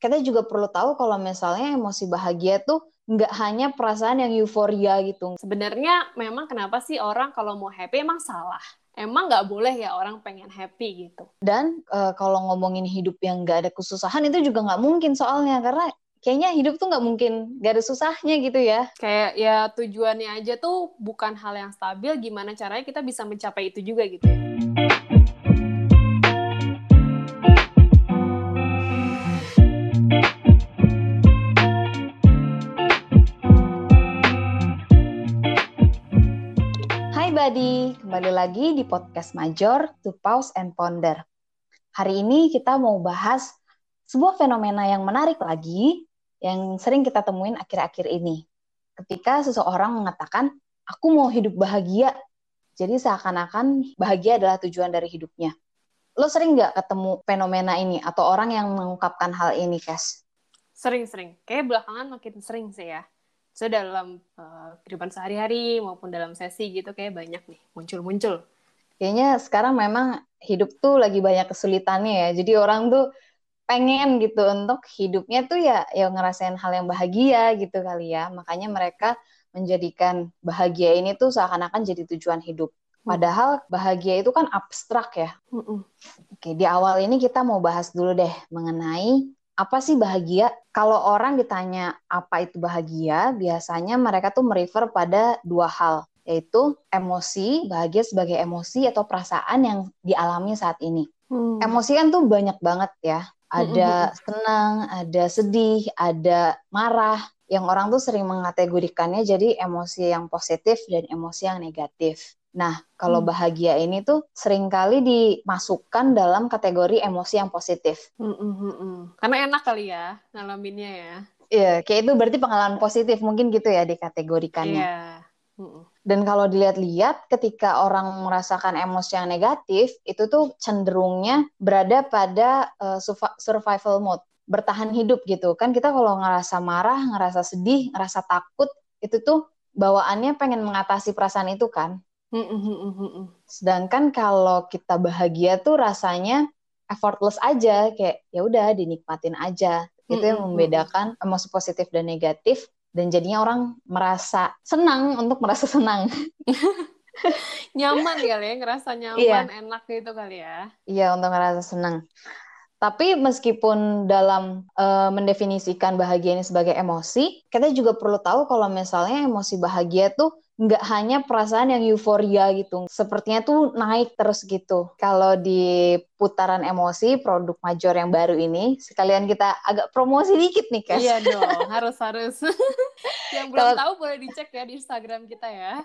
kita juga perlu tahu kalau misalnya emosi bahagia tuh nggak hanya perasaan yang euforia gitu. Sebenarnya memang kenapa sih orang kalau mau happy emang salah? Emang nggak boleh ya orang pengen happy gitu. Dan uh, kalau ngomongin hidup yang nggak ada kesusahan itu juga nggak mungkin soalnya karena kayaknya hidup tuh nggak mungkin gak ada susahnya gitu ya. Kayak ya tujuannya aja tuh bukan hal yang stabil, gimana caranya kita bisa mencapai itu juga gitu ya. Buddy, kembali lagi di podcast Major to Pause and Ponder. Hari ini kita mau bahas sebuah fenomena yang menarik lagi yang sering kita temuin akhir-akhir ini. Ketika seseorang mengatakan, aku mau hidup bahagia, jadi seakan-akan bahagia adalah tujuan dari hidupnya. Lo sering nggak ketemu fenomena ini atau orang yang mengungkapkan hal ini, Kes? Sering-sering. Kayak belakangan makin sering sih ya. So dalam uh, kehidupan sehari-hari maupun dalam sesi gitu kayak banyak nih muncul-muncul. Kayaknya sekarang memang hidup tuh lagi banyak kesulitannya ya. Jadi orang tuh pengen gitu untuk hidupnya tuh ya ya ngerasain hal yang bahagia gitu kali ya. Makanya mereka menjadikan bahagia ini tuh seakan-akan jadi tujuan hidup. Hmm. Padahal bahagia itu kan abstrak ya. Mm Oke, di awal ini kita mau bahas dulu deh mengenai apa sih bahagia? Kalau orang ditanya apa itu bahagia, biasanya mereka tuh merefer pada dua hal, yaitu emosi, bahagia sebagai emosi atau perasaan yang dialami saat ini. Hmm. Emosi kan tuh banyak banget ya ada senang, ada sedih, ada marah. Yang orang tuh sering mengategorikannya jadi emosi yang positif dan emosi yang negatif. Nah, kalau hmm. bahagia ini tuh sering kali dimasukkan dalam kategori emosi yang positif. Hmm, hmm, hmm, hmm. Karena enak kali ya ngalaminnya ya. Iya, kayak itu berarti pengalaman positif mungkin gitu ya dikategorikannya. Iya. Dan kalau dilihat-lihat ketika orang merasakan emosi yang negatif, itu tuh cenderungnya berada pada uh, survival mode, bertahan hidup gitu. Kan kita kalau ngerasa marah, ngerasa sedih, ngerasa takut, itu tuh bawaannya pengen mengatasi perasaan itu kan. Sedangkan kalau kita bahagia tuh rasanya effortless aja, kayak ya udah dinikmatin aja. Itu yang membedakan emosi positif dan negatif dan jadinya orang merasa senang untuk merasa senang. nyaman kali ya, ngerasa nyaman, iya. enak gitu kali ya. Iya, untuk ngerasa senang. Tapi meskipun dalam uh, mendefinisikan bahagia ini sebagai emosi, kita juga perlu tahu kalau misalnya emosi bahagia tuh nggak hanya perasaan yang euforia gitu. Sepertinya tuh naik terus gitu. Kalau di putaran emosi produk major yang baru ini, sekalian kita agak promosi dikit nih, Kes. Iya dong, harus-harus. yang belum Kalo, tahu boleh dicek ya di Instagram kita ya.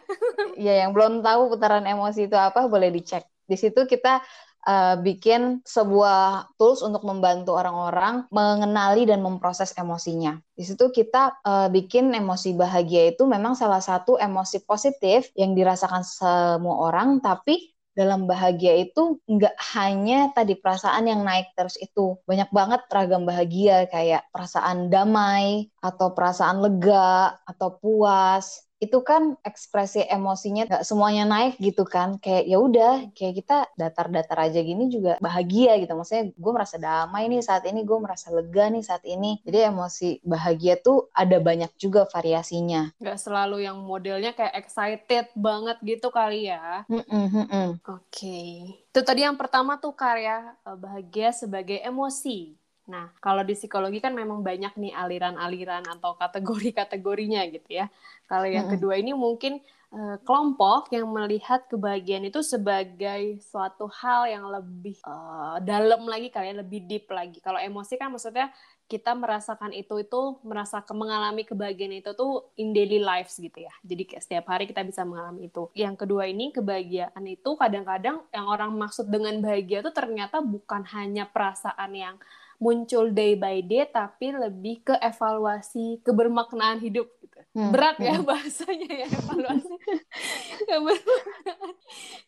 Iya, yang belum tahu putaran emosi itu apa boleh dicek. Di situ kita uh, bikin sebuah tools untuk membantu orang-orang mengenali dan memproses emosinya. Di situ kita uh, bikin emosi bahagia itu memang salah satu emosi positif yang dirasakan semua orang, tapi dalam bahagia itu nggak hanya tadi perasaan yang naik terus itu banyak banget ragam bahagia kayak perasaan damai atau perasaan lega atau puas itu kan ekspresi emosinya gak semuanya naik gitu kan. Kayak ya udah kayak kita datar-datar aja gini juga bahagia gitu. Maksudnya gue merasa damai nih saat ini gue merasa lega nih saat ini. Jadi emosi bahagia tuh ada banyak juga variasinya. Gak selalu yang modelnya kayak excited banget gitu kali ya? Mm -mm, mm -mm. oke. Okay. itu tadi yang pertama tuh karya eh, bahagia sebagai emosi Nah, kalau di psikologi kan memang banyak nih aliran-aliran atau kategori-kategorinya gitu ya. Kalau yang kedua ini mungkin uh, kelompok yang melihat kebahagiaan itu sebagai suatu hal yang lebih uh, dalam lagi kali ya, lebih deep lagi. Kalau emosi kan maksudnya kita merasakan itu itu merasa mengalami kebahagiaan itu tuh in daily lives gitu ya. Jadi setiap hari kita bisa mengalami itu. Yang kedua ini kebahagiaan itu kadang-kadang yang orang maksud dengan bahagia itu ternyata bukan hanya perasaan yang muncul day by day tapi lebih ke evaluasi kebermaknaan hidup gitu. Hmm. Berat ya hmm. bahasanya ya evaluasi kebermaknaan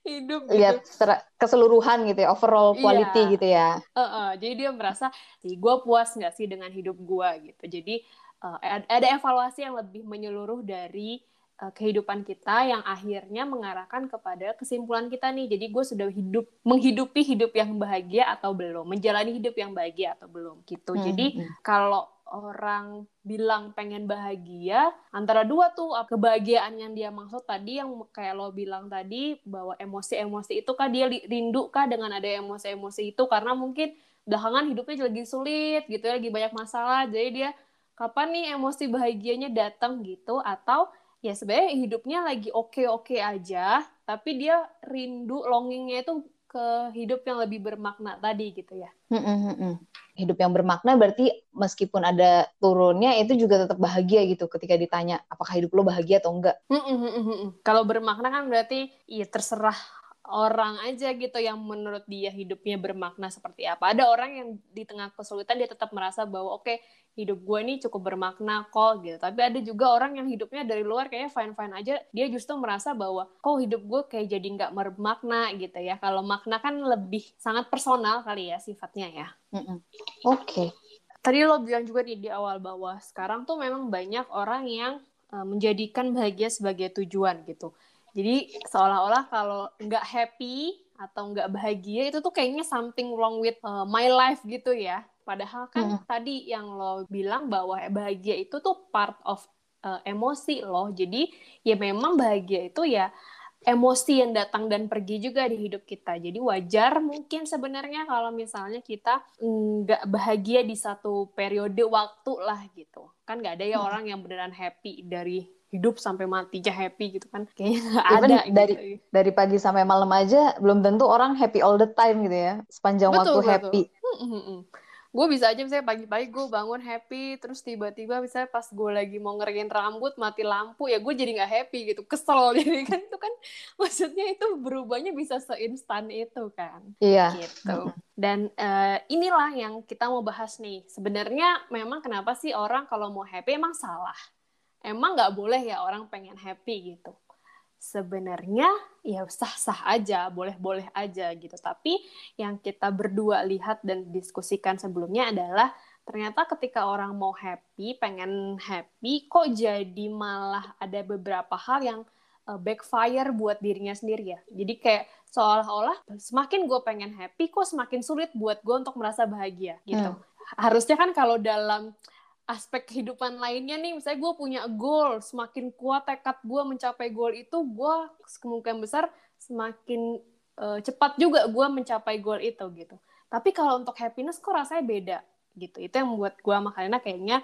hidup gitu. Lihat keseluruhan gitu ya, overall iya. quality iya. gitu ya. Uh -uh. Jadi dia merasa, sih gue puas nggak sih dengan hidup gue gitu. Jadi uh, ada evaluasi yang lebih menyeluruh dari uh, kehidupan kita yang akhirnya mengarahkan kepada kesimpulan kita nih. Jadi gue sudah hidup menghidupi hidup yang bahagia atau belum, menjalani hidup yang bahagia atau belum gitu. Hmm. Jadi hmm. kalau orang bilang pengen bahagia antara dua tuh kebahagiaan yang dia maksud tadi yang kayak lo bilang tadi bahwa emosi-emosi itu kah dia rindu kah dengan ada emosi-emosi itu karena mungkin belakangan hidupnya lagi sulit gitu ya lagi banyak masalah jadi dia kapan nih emosi bahagianya datang gitu atau ya sebenarnya hidupnya lagi oke-oke aja, tapi dia rindu longingnya itu ke hidup yang lebih bermakna tadi gitu ya. Hidup yang bermakna berarti meskipun ada turunnya itu juga tetap bahagia gitu ketika ditanya apakah hidup lo bahagia atau enggak. Kalau bermakna kan berarti ya terserah orang aja gitu yang menurut dia hidupnya bermakna seperti apa. Ada orang yang di tengah kesulitan dia tetap merasa bahwa oke okay, hidup gue ini cukup bermakna kok gitu. Tapi ada juga orang yang hidupnya dari luar kayaknya fine-fine aja. Dia justru merasa bahwa kok hidup gue kayak jadi nggak bermakna gitu ya. Kalau makna kan lebih sangat personal kali ya sifatnya ya. Oke. Okay. Tadi lo bilang juga nih di awal bahwa sekarang tuh memang banyak orang yang uh, menjadikan bahagia sebagai tujuan gitu jadi seolah-olah kalau nggak happy atau nggak bahagia itu tuh kayaknya something wrong with uh, my life gitu ya. Padahal kan hmm. tadi yang lo bilang bahwa bahagia itu tuh part of uh, emosi loh. Jadi ya memang bahagia itu ya emosi yang datang dan pergi juga di hidup kita. Jadi wajar mungkin sebenarnya kalau misalnya kita nggak bahagia di satu periode waktu lah gitu. Kan nggak ada ya hmm. orang yang beneran happy dari hidup sampai matinya happy gitu kan kayaknya nggak ada dari gitu. dari pagi sampai malam aja belum tentu orang happy all the time gitu ya sepanjang betul, waktu betul. happy hmm, hmm, hmm. Gue bisa aja misalnya pagi-pagi gue bangun happy terus tiba-tiba misalnya pas gue lagi mau ngerjain rambut mati lampu ya gue jadi nggak happy gitu. Kesel jadi kan itu kan maksudnya itu berubahnya bisa seinstan itu kan. Iya. Gitu. Dan uh, inilah yang kita mau bahas nih. Sebenarnya memang kenapa sih orang kalau mau happy emang salah? Emang nggak boleh ya orang pengen happy gitu sebenarnya ya sah-sah aja, boleh-boleh aja gitu. Tapi yang kita berdua lihat dan diskusikan sebelumnya adalah ternyata ketika orang mau happy, pengen happy, kok jadi malah ada beberapa hal yang uh, backfire buat dirinya sendiri ya. Jadi kayak seolah-olah semakin gue pengen happy, kok semakin sulit buat gue untuk merasa bahagia gitu. Hmm. Harusnya kan kalau dalam aspek kehidupan lainnya nih misalnya gue punya goal semakin kuat tekad gue mencapai goal itu gue kemungkinan besar semakin uh, cepat juga gue mencapai goal itu gitu. Tapi kalau untuk happiness kok rasanya beda gitu. Itu yang membuat gue makanya kayaknya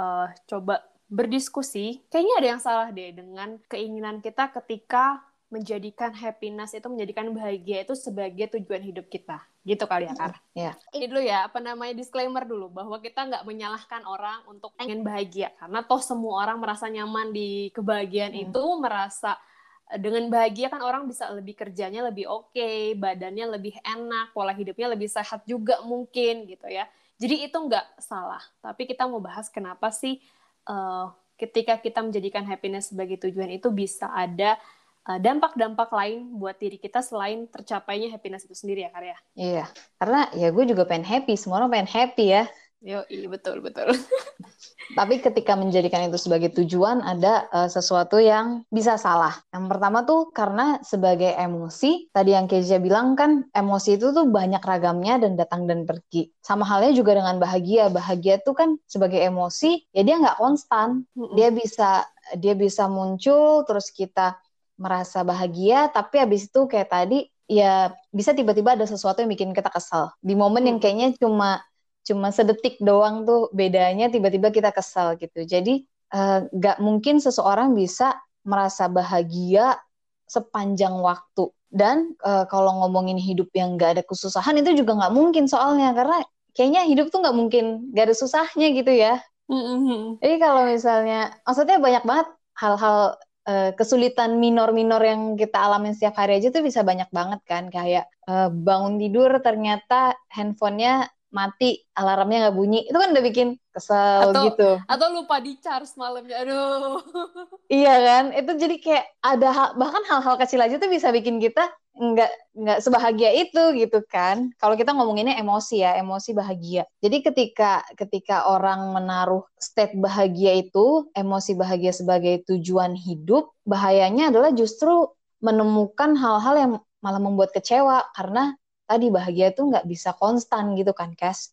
uh, coba berdiskusi. Kayaknya ada yang salah deh dengan keinginan kita ketika menjadikan happiness itu menjadikan bahagia itu sebagai tujuan hidup kita gitu kali ya Kar. Ya. Ini dulu ya apa namanya disclaimer dulu bahwa kita nggak menyalahkan orang untuk ingin bahagia karena toh semua orang merasa nyaman di kebahagiaan hmm. itu merasa eh, dengan bahagia kan orang bisa lebih kerjanya lebih oke, okay, badannya lebih enak, pola hidupnya lebih sehat juga mungkin gitu ya. Jadi itu nggak salah. Tapi kita mau bahas kenapa sih uh, ketika kita menjadikan happiness sebagai tujuan itu bisa ada dampak-dampak lain buat diri kita selain tercapainya happiness itu sendiri ya Karya. Iya, karena ya gue juga pengen happy, semua orang pengen happy ya. Yo, iya betul betul. Tapi ketika menjadikan itu sebagai tujuan ada uh, sesuatu yang bisa salah. Yang pertama tuh karena sebagai emosi, tadi yang Kezia bilang kan emosi itu tuh banyak ragamnya dan datang dan pergi. Sama halnya juga dengan bahagia. Bahagia tuh kan sebagai emosi ya dia nggak konstan. Dia bisa dia bisa muncul terus kita merasa bahagia tapi habis itu kayak tadi ya bisa tiba-tiba ada sesuatu yang bikin kita kesal di momen yang hmm. kayaknya cuma cuma sedetik doang tuh bedanya tiba-tiba kita kesal gitu. Jadi uh, mungkin seseorang bisa merasa bahagia sepanjang waktu. Dan uh, kalau ngomongin hidup yang nggak ada kesusahan itu juga nggak mungkin soalnya. Karena kayaknya hidup tuh nggak mungkin gak ada susahnya gitu ya. Mm-hmm. jadi kalau misalnya maksudnya banyak banget hal-hal uh, kesulitan minor-minor yang kita alami setiap hari aja tuh bisa banyak banget kan. Kayak uh, bangun tidur ternyata handphonenya mati alarmnya nggak bunyi. Itu kan udah bikin kesel atau, gitu. atau lupa di charge malamnya. Aduh. Iya kan? Itu jadi kayak ada hal, bahkan hal-hal kecil aja tuh bisa bikin kita nggak nggak sebahagia itu gitu kan. Kalau kita ngomonginnya emosi ya, emosi bahagia. Jadi ketika ketika orang menaruh state bahagia itu, emosi bahagia sebagai tujuan hidup, bahayanya adalah justru menemukan hal-hal yang malah membuat kecewa. Karena tadi bahagia itu nggak bisa konstan gitu kan, Kes?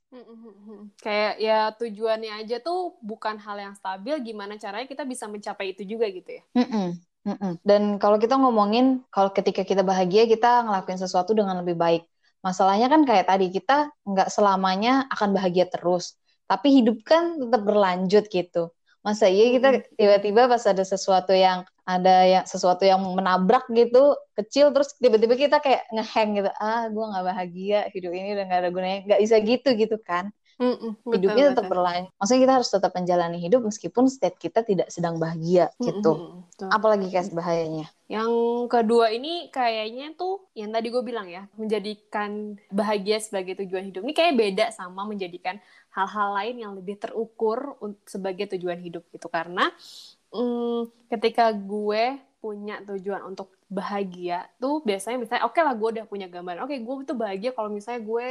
Kayak ya tujuannya aja tuh bukan hal yang stabil, gimana caranya kita bisa mencapai itu juga gitu ya? Mm-mm. Mm-mm. Dan kalau kita ngomongin, kalau ketika kita bahagia, kita ngelakuin sesuatu dengan lebih baik. Masalahnya kan kayak tadi, kita nggak selamanya akan bahagia terus. Tapi hidup kan tetap berlanjut gitu. Masa iya kita tiba-tiba pas ada sesuatu yang ada yang sesuatu yang menabrak gitu kecil terus tiba-tiba kita kayak ngeheng gitu ah gue nggak bahagia hidup ini udah nggak ada gunanya nggak bisa gitu gitu kan Mm-mm, Hidupnya tetap berlanjut. Maksudnya kita harus tetap menjalani hidup meskipun state kita tidak sedang bahagia gitu. Mm-mm, Apalagi kayak bahayanya. Yang kedua ini kayaknya tuh yang tadi gue bilang ya, menjadikan bahagia sebagai tujuan hidup. Ini kayak beda sama menjadikan hal-hal lain yang lebih terukur sebagai tujuan hidup gitu. Karena mm, ketika gue punya tujuan untuk bahagia tuh biasanya misalnya oke okay lah gue udah punya gambaran oke okay, gue tuh bahagia kalau misalnya gue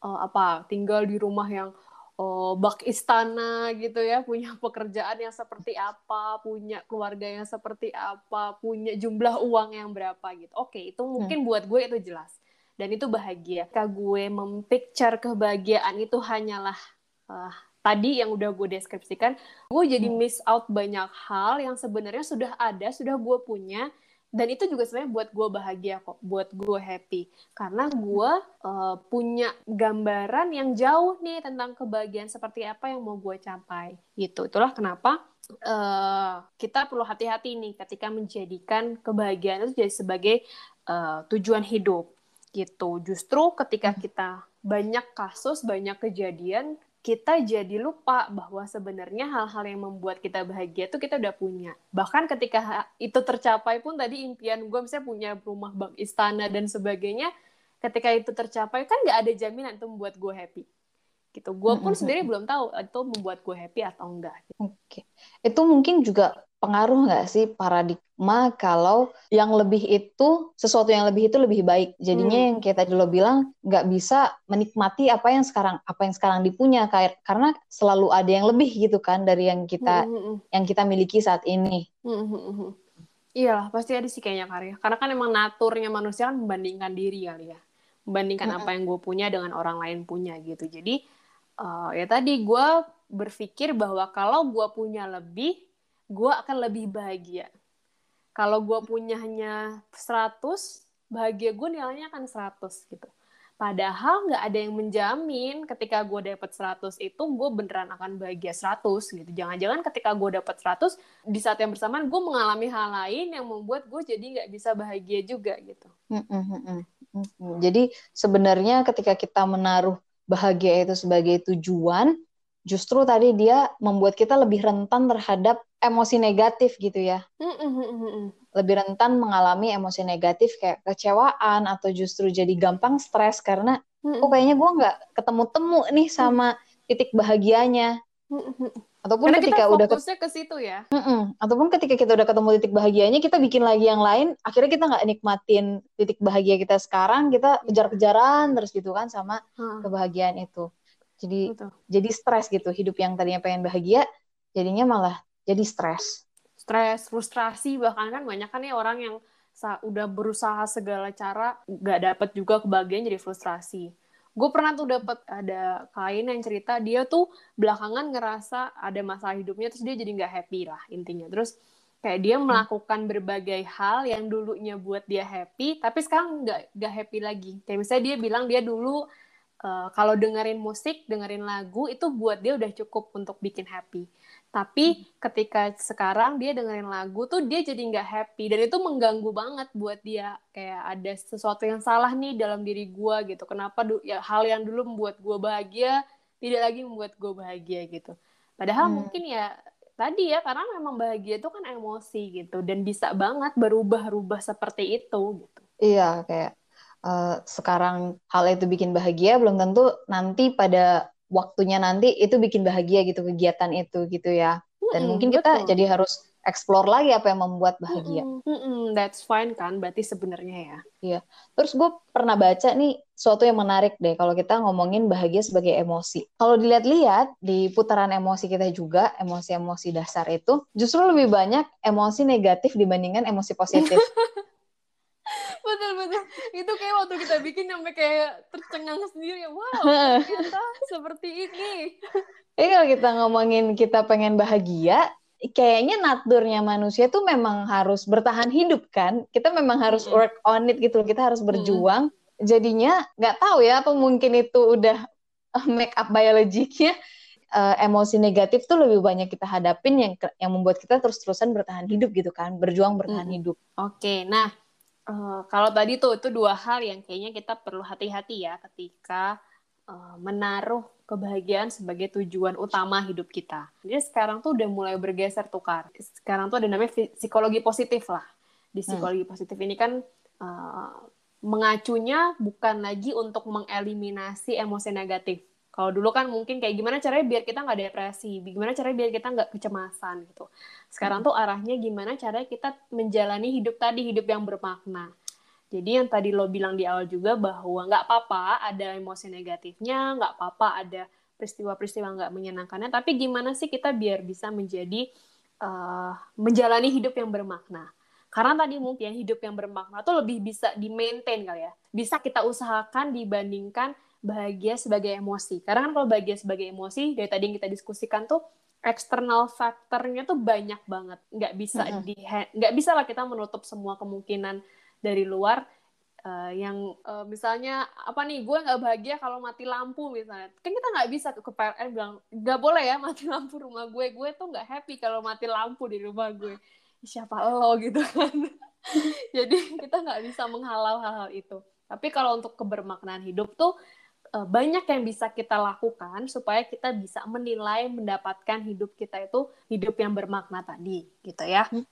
uh, apa tinggal di rumah yang uh, bak istana gitu ya punya pekerjaan yang seperti apa punya keluarga yang seperti apa punya jumlah uang yang berapa gitu oke itu hmm. mungkin hmm. buat gue itu jelas dan itu bahagia Ketika gue mempicture kebahagiaan itu hanyalah uh, tadi yang udah gue deskripsikan gue jadi hmm. miss out banyak hal yang sebenarnya sudah ada sudah gue punya dan itu juga sebenarnya buat gue bahagia kok, buat gue happy karena gue uh, punya gambaran yang jauh nih tentang kebahagiaan seperti apa yang mau gue capai gitu. Itulah kenapa uh, kita perlu hati-hati nih ketika menjadikan kebahagiaan itu jadi sebagai uh, tujuan hidup gitu. Justru ketika hmm. kita banyak kasus, banyak kejadian kita jadi lupa bahwa sebenarnya hal-hal yang membuat kita bahagia itu kita udah punya. Bahkan ketika itu tercapai pun tadi impian gue misalnya punya rumah bank istana dan sebagainya, ketika itu tercapai kan nggak ada jaminan itu membuat gue happy. Gitu. Gue pun sendiri belum tahu itu membuat gue happy atau enggak. Oke. Okay. Itu mungkin juga pengaruh nggak sih paradigma kalau yang lebih itu sesuatu yang lebih itu lebih baik jadinya hmm. yang kita tadi lo bilang nggak bisa menikmati apa yang sekarang apa yang sekarang dipunya karena selalu ada yang lebih gitu kan dari yang kita hmm. hmm, hmm. yang kita miliki saat ini hmm. hmm iyalah pasti ada sih kayaknya karya karena kan emang naturnya manusia kan membandingkan diri kali ya membandingkan hmm. apa yang gue punya dengan orang lain punya gitu jadi uh, ya tadi gue berpikir bahwa kalau gue punya lebih gue akan lebih bahagia. Kalau gue punya hanya 100, bahagia gue nilainya akan 100 gitu. Padahal nggak ada yang menjamin ketika gue dapet 100 itu gue beneran akan bahagia 100 gitu. Jangan-jangan ketika gue dapet 100 di saat yang bersamaan gue mengalami hal lain yang membuat gue jadi nggak bisa bahagia juga gitu. Jadi sebenarnya ketika kita menaruh bahagia itu sebagai tujuan, justru tadi dia membuat kita lebih rentan terhadap emosi negatif gitu ya. Lebih rentan mengalami emosi negatif kayak kecewaan atau justru jadi gampang stres karena oh kayaknya gue nggak ketemu-temu nih sama titik bahagianya. Ataupun Karena ketika kita udah ke, ke situ ya. Mm-mm. Ataupun ketika kita udah ketemu titik bahagianya, kita bikin lagi yang lain. Akhirnya kita nggak nikmatin titik bahagia kita sekarang, kita iya. kejar-kejaran terus gitu kan sama hmm. kebahagiaan itu. Jadi Betul. jadi stres gitu. Hidup yang tadinya pengen bahagia, jadinya malah jadi stres stres frustrasi bahkan kan banyak kan ya orang yang udah berusaha segala cara nggak dapet juga kebahagiaan jadi frustrasi gue pernah tuh dapet ada kain yang cerita dia tuh belakangan ngerasa ada masalah hidupnya terus dia jadi nggak happy lah intinya. Terus kayak dia hmm. melakukan berbagai hal yang dulunya buat dia happy tapi sekarang nggak nggak happy lagi. Kayak misalnya dia bilang dia dulu uh, kalau dengerin musik dengerin lagu itu buat dia udah cukup untuk bikin happy tapi ketika sekarang dia dengerin lagu tuh dia jadi nggak happy. Dan itu mengganggu banget buat dia. Kayak ada sesuatu yang salah nih dalam diri gue gitu. Kenapa ya hal yang dulu membuat gue bahagia tidak lagi membuat gue bahagia gitu. Padahal hmm. mungkin ya tadi ya karena memang bahagia itu kan emosi gitu. Dan bisa banget berubah-ubah seperti itu gitu. Iya kayak uh, sekarang hal itu bikin bahagia belum tentu nanti pada waktunya nanti itu bikin bahagia gitu kegiatan itu gitu ya dan hmm, mungkin kita betul. jadi harus explore lagi apa yang membuat bahagia. Mm -mm, that's fine kan, berarti sebenarnya ya. Iya. Terus gue pernah baca nih suatu yang menarik deh kalau kita ngomongin bahagia sebagai emosi. Kalau dilihat-lihat di putaran emosi kita juga, emosi-emosi dasar itu justru lebih banyak emosi negatif dibandingkan emosi positif. betul betul itu kayak waktu kita bikin sampai kayak tercengang sendiri. Wow ternyata seperti ini. Jadi kalau kita ngomongin kita pengen bahagia, kayaknya naturnya manusia tuh memang harus bertahan hidup kan? Kita memang harus work on it gitu kita harus berjuang. Jadinya nggak tahu ya apa mungkin itu udah make up biologiknya uh, emosi negatif tuh lebih banyak kita hadapin yang yang membuat kita terus-terusan bertahan hidup gitu kan. Berjuang bertahan mm -hmm. hidup. Oke okay, nah uh, kalau tadi tuh itu dua hal yang kayaknya kita perlu hati-hati ya ketika uh, menaruh kebahagiaan sebagai tujuan utama hidup kita. Jadi sekarang tuh udah mulai bergeser tukar. Sekarang tuh ada namanya psikologi positif lah. Di hmm. psikologi hmm. positif ini kan uh, mengacunya bukan lagi untuk mengeliminasi emosi negatif. Kalau dulu kan mungkin kayak gimana caranya biar kita nggak depresi, gimana caranya biar kita nggak kecemasan gitu. Sekarang hmm. tuh arahnya gimana caranya kita menjalani hidup tadi, hidup yang bermakna. Jadi yang tadi lo bilang di awal juga bahwa nggak apa-apa ada emosi negatifnya, nggak apa-apa ada peristiwa-peristiwa nggak menyenangkannya, tapi gimana sih kita biar bisa menjadi uh, menjalani hidup yang bermakna. Karena tadi mungkin hidup yang bermakna tuh lebih bisa di maintain kali ya. Bisa kita usahakan dibandingkan bahagia sebagai emosi. Karena kan kalau bahagia sebagai emosi, dari tadi yang kita diskusikan tuh eksternal faktornya tuh banyak banget. Nggak bisa mm -hmm. di nggak bisa lah kita menutup semua kemungkinan dari luar uh, yang uh, misalnya apa nih gue nggak bahagia kalau mati lampu misalnya kan kita nggak bisa ke PLN bilang nggak boleh ya mati lampu rumah gue gue tuh nggak happy kalau mati lampu di rumah gue siapa lo gitu kan jadi kita nggak bisa menghalau hal-hal itu tapi kalau untuk kebermaknaan hidup tuh uh, banyak yang bisa kita lakukan supaya kita bisa menilai mendapatkan hidup kita itu hidup yang bermakna tadi gitu ya hmm.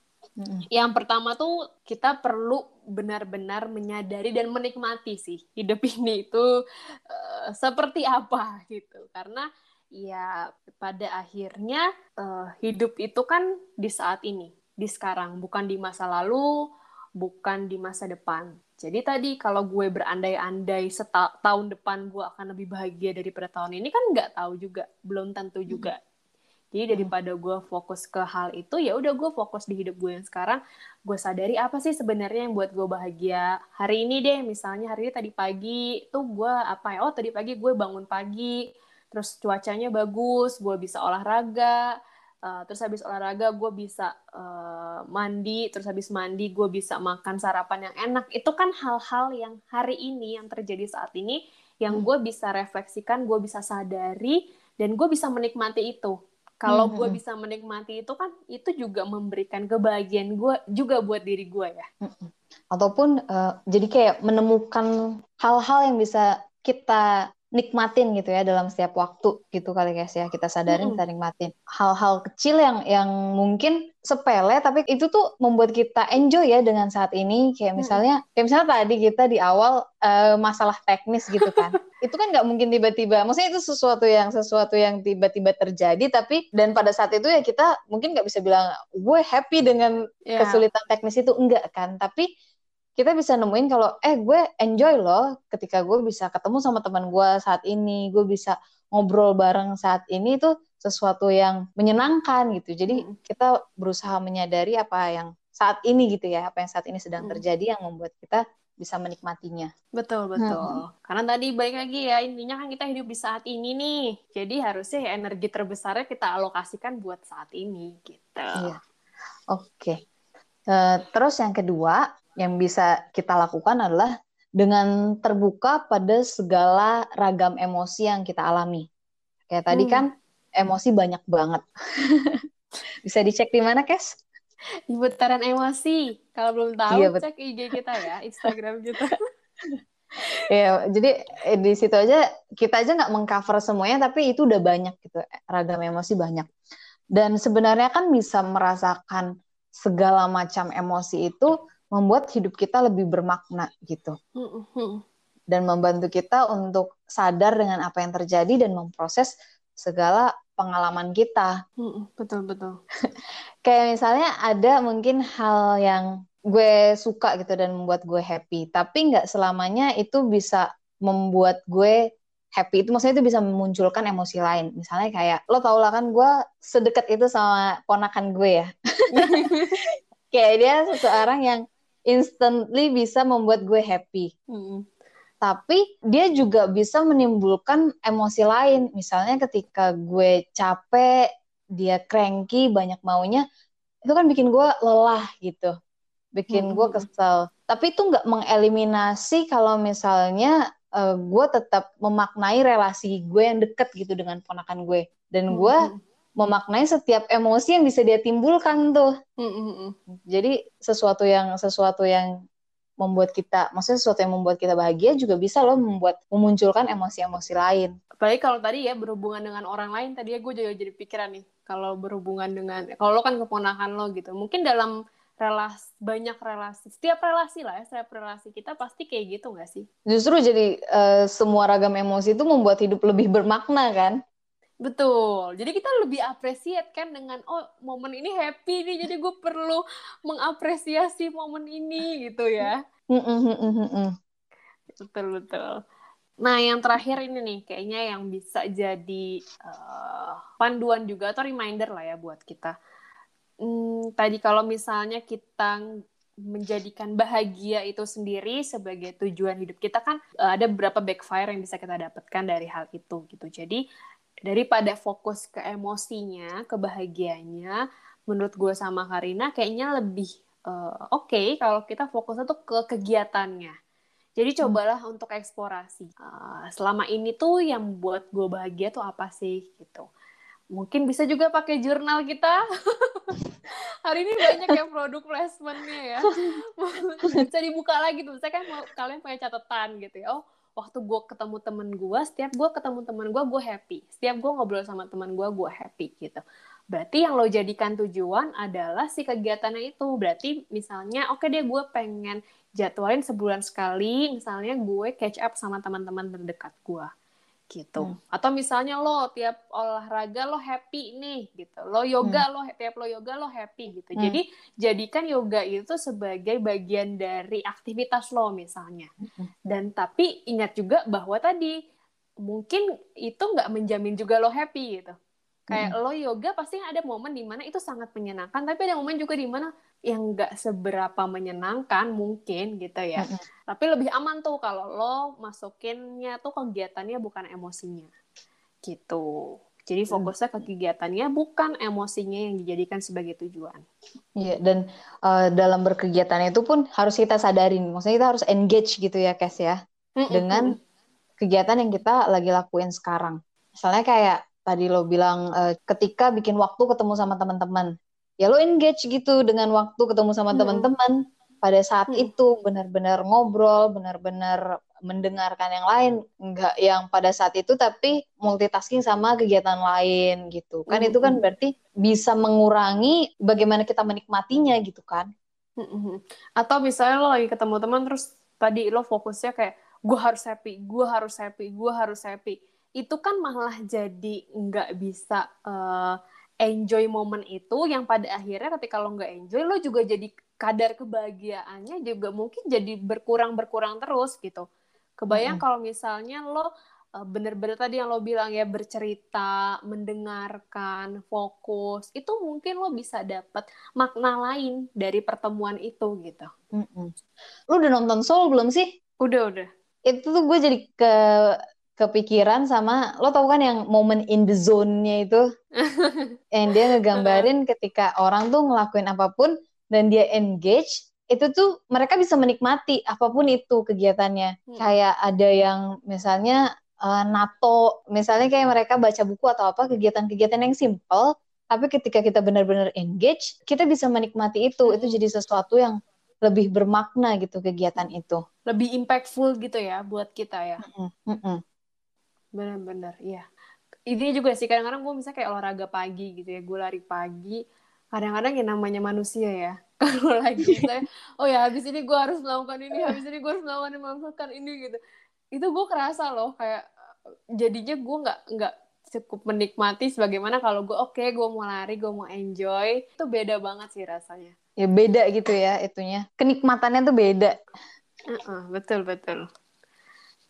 Yang pertama tuh kita perlu benar-benar menyadari dan menikmati sih hidup ini itu uh, seperti apa gitu. Karena ya pada akhirnya uh, hidup itu kan di saat ini, di sekarang, bukan di masa lalu, bukan di masa depan. Jadi tadi kalau gue berandai-andai setahun depan gue akan lebih bahagia daripada tahun ini kan nggak tahu juga, belum tentu juga. Jadi daripada gue fokus ke hal itu, ya udah gue fokus di hidup gue yang sekarang. Gue sadari apa sih sebenarnya yang buat gue bahagia hari ini deh. Misalnya hari ini tadi pagi tuh gue apa ya? Oh tadi pagi gue bangun pagi, terus cuacanya bagus, gue bisa olahraga. Uh, terus habis olahraga gue bisa uh, mandi, terus habis mandi gue bisa makan sarapan yang enak. Itu kan hal-hal yang hari ini yang terjadi saat ini yang hmm. gue bisa refleksikan, gue bisa sadari, dan gue bisa menikmati itu kalau mm -hmm. gue bisa menikmati itu kan itu juga memberikan kebahagiaan gue juga buat diri gue ya ataupun uh, jadi kayak menemukan hal-hal yang bisa kita nikmatin gitu ya dalam setiap waktu gitu kali guys ya kita sadarin hmm. kita nikmatin hal-hal kecil yang yang mungkin sepele tapi itu tuh membuat kita enjoy ya dengan saat ini kayak misalnya hmm. kayak misalnya tadi kita di awal uh, masalah teknis gitu kan itu kan nggak mungkin tiba-tiba maksudnya itu sesuatu yang sesuatu yang tiba-tiba terjadi tapi dan pada saat itu ya kita mungkin nggak bisa bilang gue happy dengan yeah. kesulitan teknis itu enggak kan tapi kita bisa nemuin kalau eh gue enjoy loh ketika gue bisa ketemu sama teman gue saat ini gue bisa ngobrol bareng saat ini itu sesuatu yang menyenangkan gitu jadi hmm. kita berusaha menyadari apa yang saat ini gitu ya apa yang saat ini sedang hmm. terjadi yang membuat kita bisa menikmatinya. Betul, betul. Hmm. Karena tadi balik lagi ya, intinya kan kita hidup di saat ini nih. Jadi harusnya ya energi terbesarnya kita alokasikan buat saat ini gitu. Iya. Oke. Okay. Uh, eh, terus yang kedua, yang bisa kita lakukan adalah dengan terbuka pada segala ragam emosi yang kita alami. Kayak tadi hmm. kan emosi banyak banget. bisa dicek di mana, Kes? Di putaran emosi. Kalau belum tahu, iya, cek IG kita ya, Instagram kita. ya, jadi eh, di situ aja kita aja nggak mengcover semuanya, tapi itu udah banyak gitu, ragam emosi banyak. Dan sebenarnya kan bisa merasakan segala macam emosi itu membuat hidup kita lebih bermakna gitu. Dan membantu kita untuk sadar dengan apa yang terjadi dan memproses segala pengalaman kita. Betul betul. Kayak misalnya ada mungkin hal yang gue suka gitu dan membuat gue happy, tapi nggak selamanya itu bisa membuat gue happy itu maksudnya itu bisa memunculkan emosi lain. Misalnya kayak lo tau lah kan gue sedekat itu sama ponakan gue ya. kayak dia seseorang yang instantly bisa membuat gue happy. Mm tapi dia juga bisa menimbulkan emosi lain. Misalnya ketika gue capek, dia cranky, banyak maunya, itu kan bikin gue lelah gitu, bikin gue kesel. Tapi itu nggak mengeliminasi kalau misalnya uh, gue tetap memaknai relasi gue yang deket gitu dengan ponakan gue, dan gue memaknai setiap emosi yang bisa dia timbulkan tuh. Jadi sesuatu yang sesuatu yang membuat kita, maksudnya sesuatu yang membuat kita bahagia juga bisa loh membuat memunculkan emosi-emosi lain. Apalagi kalau tadi ya berhubungan dengan orang lain, tadi ya gue juga jadi pikiran nih, kalau berhubungan dengan, kalau lo kan keponakan lo gitu, mungkin dalam relasi banyak relasi setiap relasi lah ya setiap relasi kita pasti kayak gitu nggak sih justru jadi uh, semua ragam emosi itu membuat hidup lebih bermakna kan Betul. Jadi kita lebih apresiat kan dengan oh momen ini happy nih jadi gue perlu mengapresiasi momen ini gitu ya. betul betul. Nah yang terakhir ini nih kayaknya yang bisa jadi uh, panduan juga atau reminder lah ya buat kita. Hmm, tadi kalau misalnya kita menjadikan bahagia itu sendiri sebagai tujuan hidup kita kan uh, ada beberapa backfire yang bisa kita dapatkan dari hal itu gitu. Jadi daripada fokus ke emosinya, kebahagiaannya, menurut gue sama Karina kayaknya lebih uh, oke okay kalau kita fokusnya tuh ke kegiatannya. Jadi hmm. cobalah hmm. untuk eksplorasi. Uh, selama ini tuh yang buat gue bahagia tuh apa sih gitu. Mungkin bisa juga pakai jurnal kita. Hari ini banyak yang produk placementnya ya. bisa dibuka lagi tuh. Saya kan mau kalian punya catatan gitu ya. Oh, waktu gue ketemu temen gue setiap gue ketemu temen gue gue happy. Setiap gue ngobrol sama temen gue gue happy gitu. Berarti yang lo jadikan tujuan adalah si kegiatannya itu. Berarti misalnya oke okay deh gue pengen jadwalin sebulan sekali. Misalnya gue catch up sama teman-teman terdekat gue gitu. Hmm. Atau misalnya lo tiap olahraga lo happy nih gitu. Lo yoga hmm. lo tiap lo yoga lo happy gitu. Hmm. Jadi jadikan yoga itu sebagai bagian dari aktivitas lo misalnya. Hmm. Dan tapi ingat juga bahwa tadi mungkin itu nggak menjamin juga lo happy gitu. Kayak lo yoga pasti ada momen di mana itu sangat menyenangkan, tapi ada momen juga di mana yang nggak seberapa menyenangkan mungkin gitu ya. Tapi lebih aman tuh kalau lo masukinnya tuh kegiatannya bukan emosinya. Gitu. Jadi fokusnya ke kegiatannya bukan emosinya yang dijadikan sebagai tujuan. Iya, dan uh, dalam berkegiatan itu pun harus kita sadarin. Maksudnya kita harus engage gitu ya, Kes ya. Mm -hmm. Dengan kegiatan yang kita lagi lakuin sekarang. Misalnya kayak tadi lo bilang uh, ketika bikin waktu ketemu sama teman-teman ya lo engage gitu dengan waktu ketemu sama hmm. teman-teman pada saat hmm. itu benar-benar ngobrol benar-benar mendengarkan yang lain enggak yang pada saat itu tapi multitasking sama kegiatan lain gitu kan hmm. itu kan berarti bisa mengurangi bagaimana kita menikmatinya gitu kan hmm. atau misalnya lo lagi ketemu teman terus tadi lo fokusnya kayak gue harus happy gue harus happy gue harus happy itu kan malah jadi nggak bisa uh, enjoy momen itu yang pada akhirnya ketika lo nggak enjoy lo juga jadi kadar kebahagiaannya juga mungkin jadi berkurang berkurang terus gitu kebayang mm -hmm. kalau misalnya lo eh, bener-bener tadi yang lo bilang ya bercerita mendengarkan fokus itu mungkin lo bisa dapat makna lain dari pertemuan itu gitu mm -hmm. lo udah nonton Soul belum sih udah udah itu tuh gue jadi ke kepikiran sama lo tau kan yang momen in the zone-nya itu yang dia ngegambarin ketika orang tuh ngelakuin apa pun dan dia engage itu tuh mereka bisa menikmati apa pun itu kegiatannya hmm. kayak ada yang misalnya uh, NATO misalnya kayak mereka baca buku atau apa kegiatan-kegiatan yang simple tapi ketika kita benar-benar engage kita bisa menikmati itu hmm. itu jadi sesuatu yang lebih bermakna gitu kegiatan itu lebih impactful gitu ya buat kita ya mm -mm. Bener-bener, iya. Ini juga sih, kadang-kadang gue misalnya kayak olahraga pagi gitu ya, gue lari pagi, kadang-kadang yang namanya manusia ya, kalau lagi saya, oh ya habis ini gue harus melakukan ini, habis ini gue harus melakukan ini, melakukan ini gitu. Itu gue kerasa loh, kayak jadinya gue nggak nggak cukup menikmati sebagaimana kalau gue oke okay, gue mau lari gue mau enjoy. Itu beda banget sih rasanya. Ya beda gitu ya itunya. Kenikmatannya tuh beda. Uh -uh, betul betul.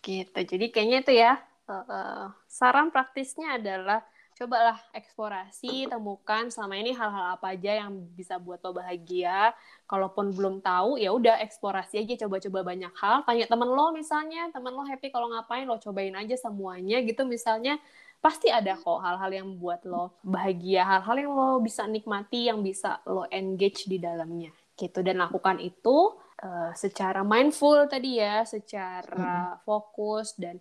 Gitu. Jadi kayaknya itu ya uh, saran praktisnya adalah cobalah eksplorasi, temukan selama ini hal-hal apa aja yang bisa buat lo bahagia. Kalaupun belum tahu, ya udah eksplorasi aja, coba-coba banyak hal. Tanya temen lo misalnya, temen lo happy kalau ngapain, lo cobain aja semuanya gitu misalnya. Pasti ada kok hal-hal yang buat lo bahagia, hal-hal yang lo bisa nikmati, yang bisa lo engage di dalamnya. Gitu, dan lakukan itu uh, secara mindful tadi ya, secara hmm. fokus, dan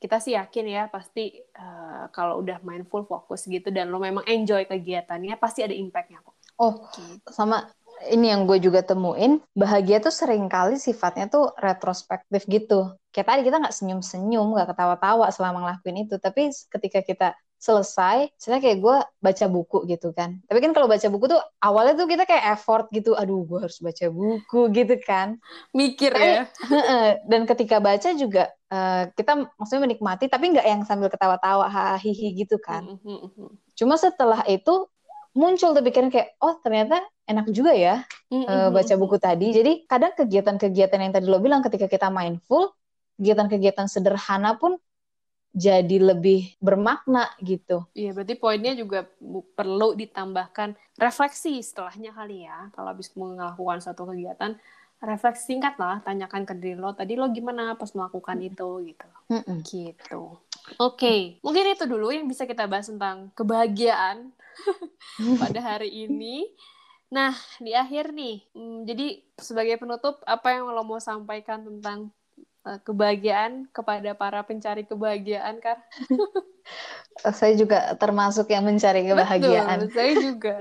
kita sih yakin ya pasti uh, kalau udah mindful fokus gitu dan lo memang enjoy kegiatannya pasti ada impactnya kok. Oh, gitu. sama ini yang gue juga temuin bahagia tuh sering kali sifatnya tuh retrospektif gitu. Kayak tadi kita nggak senyum-senyum, nggak ketawa-tawa selama ngelakuin itu, tapi ketika kita selesai, misalnya kayak gue baca buku gitu kan. Tapi kan kalau baca buku tuh awalnya tuh kita kayak effort gitu, aduh gue harus baca buku gitu kan. Mikir tapi, ya. Dan ketika baca juga uh, kita maksudnya menikmati, tapi nggak yang sambil ketawa-tawa, hihi gitu kan. Cuma setelah itu muncul tuh pikiran kayak, oh ternyata enak juga ya uh, baca buku tadi. Jadi kadang kegiatan-kegiatan yang tadi lo bilang ketika kita mindful, kegiatan-kegiatan sederhana pun jadi lebih bermakna gitu. Iya, berarti poinnya juga perlu ditambahkan refleksi setelahnya kali ya. Kalau habis melakukan suatu kegiatan, refleksi singkat lah, tanyakan ke diri lo, tadi lo gimana pas melakukan itu gitu. Mm -mm. Gitu. Oke, okay. mungkin itu dulu yang bisa kita bahas tentang kebahagiaan pada hari ini. Nah, di akhir nih, hmm, jadi sebagai penutup, apa yang lo mau sampaikan tentang kebahagiaan kepada para pencari kebahagiaan, Kar? saya juga termasuk yang mencari kebahagiaan. Betul, saya juga.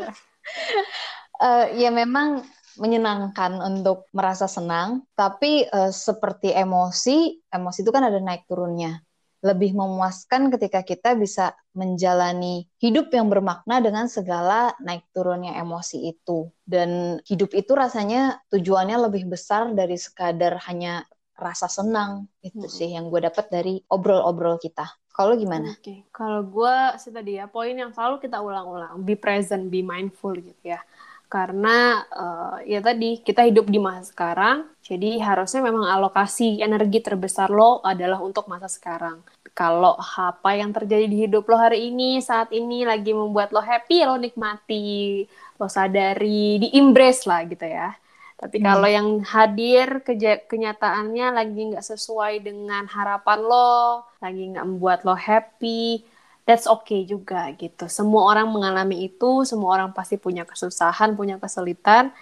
uh, ya memang menyenangkan untuk merasa senang, tapi uh, seperti emosi, emosi itu kan ada naik turunnya. Lebih memuaskan ketika kita bisa menjalani hidup yang bermakna dengan segala naik turunnya emosi itu. Dan hidup itu rasanya tujuannya lebih besar dari sekadar hanya rasa senang itu hmm. sih yang gue dapat dari obrol-obrol kita. Kalau gimana? Oke, okay. kalau gue sih tadi ya poin yang selalu kita ulang-ulang, be present, be mindful gitu ya. Karena uh, ya tadi kita hidup di masa sekarang, jadi harusnya memang alokasi energi terbesar lo adalah untuk masa sekarang. Kalau apa yang terjadi di hidup lo hari ini, saat ini lagi membuat lo happy, lo nikmati, lo sadari, di embrace lah gitu ya tapi hmm. kalau yang hadir ke kenyataannya lagi nggak sesuai dengan harapan lo, lagi nggak membuat lo happy, that's okay juga gitu. Semua orang mengalami itu, semua orang pasti punya kesusahan, punya kesulitan.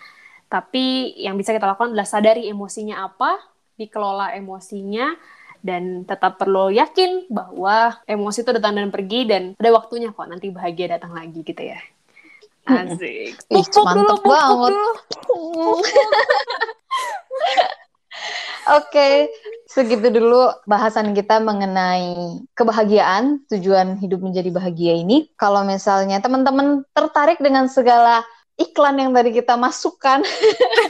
Tapi yang bisa kita lakukan adalah sadari emosinya apa, dikelola emosinya, dan tetap perlu yakin bahwa emosi itu datang dan pergi dan ada waktunya kok nanti bahagia datang lagi gitu ya. Asik. Ih, mantep dulu, banget. Oke, okay, segitu dulu bahasan kita mengenai kebahagiaan, tujuan hidup menjadi bahagia ini. Kalau misalnya teman-teman tertarik dengan segala iklan yang tadi kita masukkan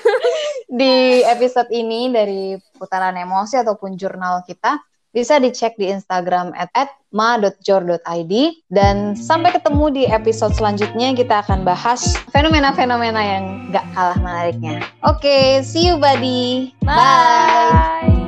di episode ini dari putaran emosi ataupun jurnal kita, bisa dicek di Instagram at, at ma.jor.id dan sampai ketemu di episode selanjutnya kita akan bahas fenomena-fenomena yang gak kalah menariknya. Oke, okay, see you buddy. Bye. Bye.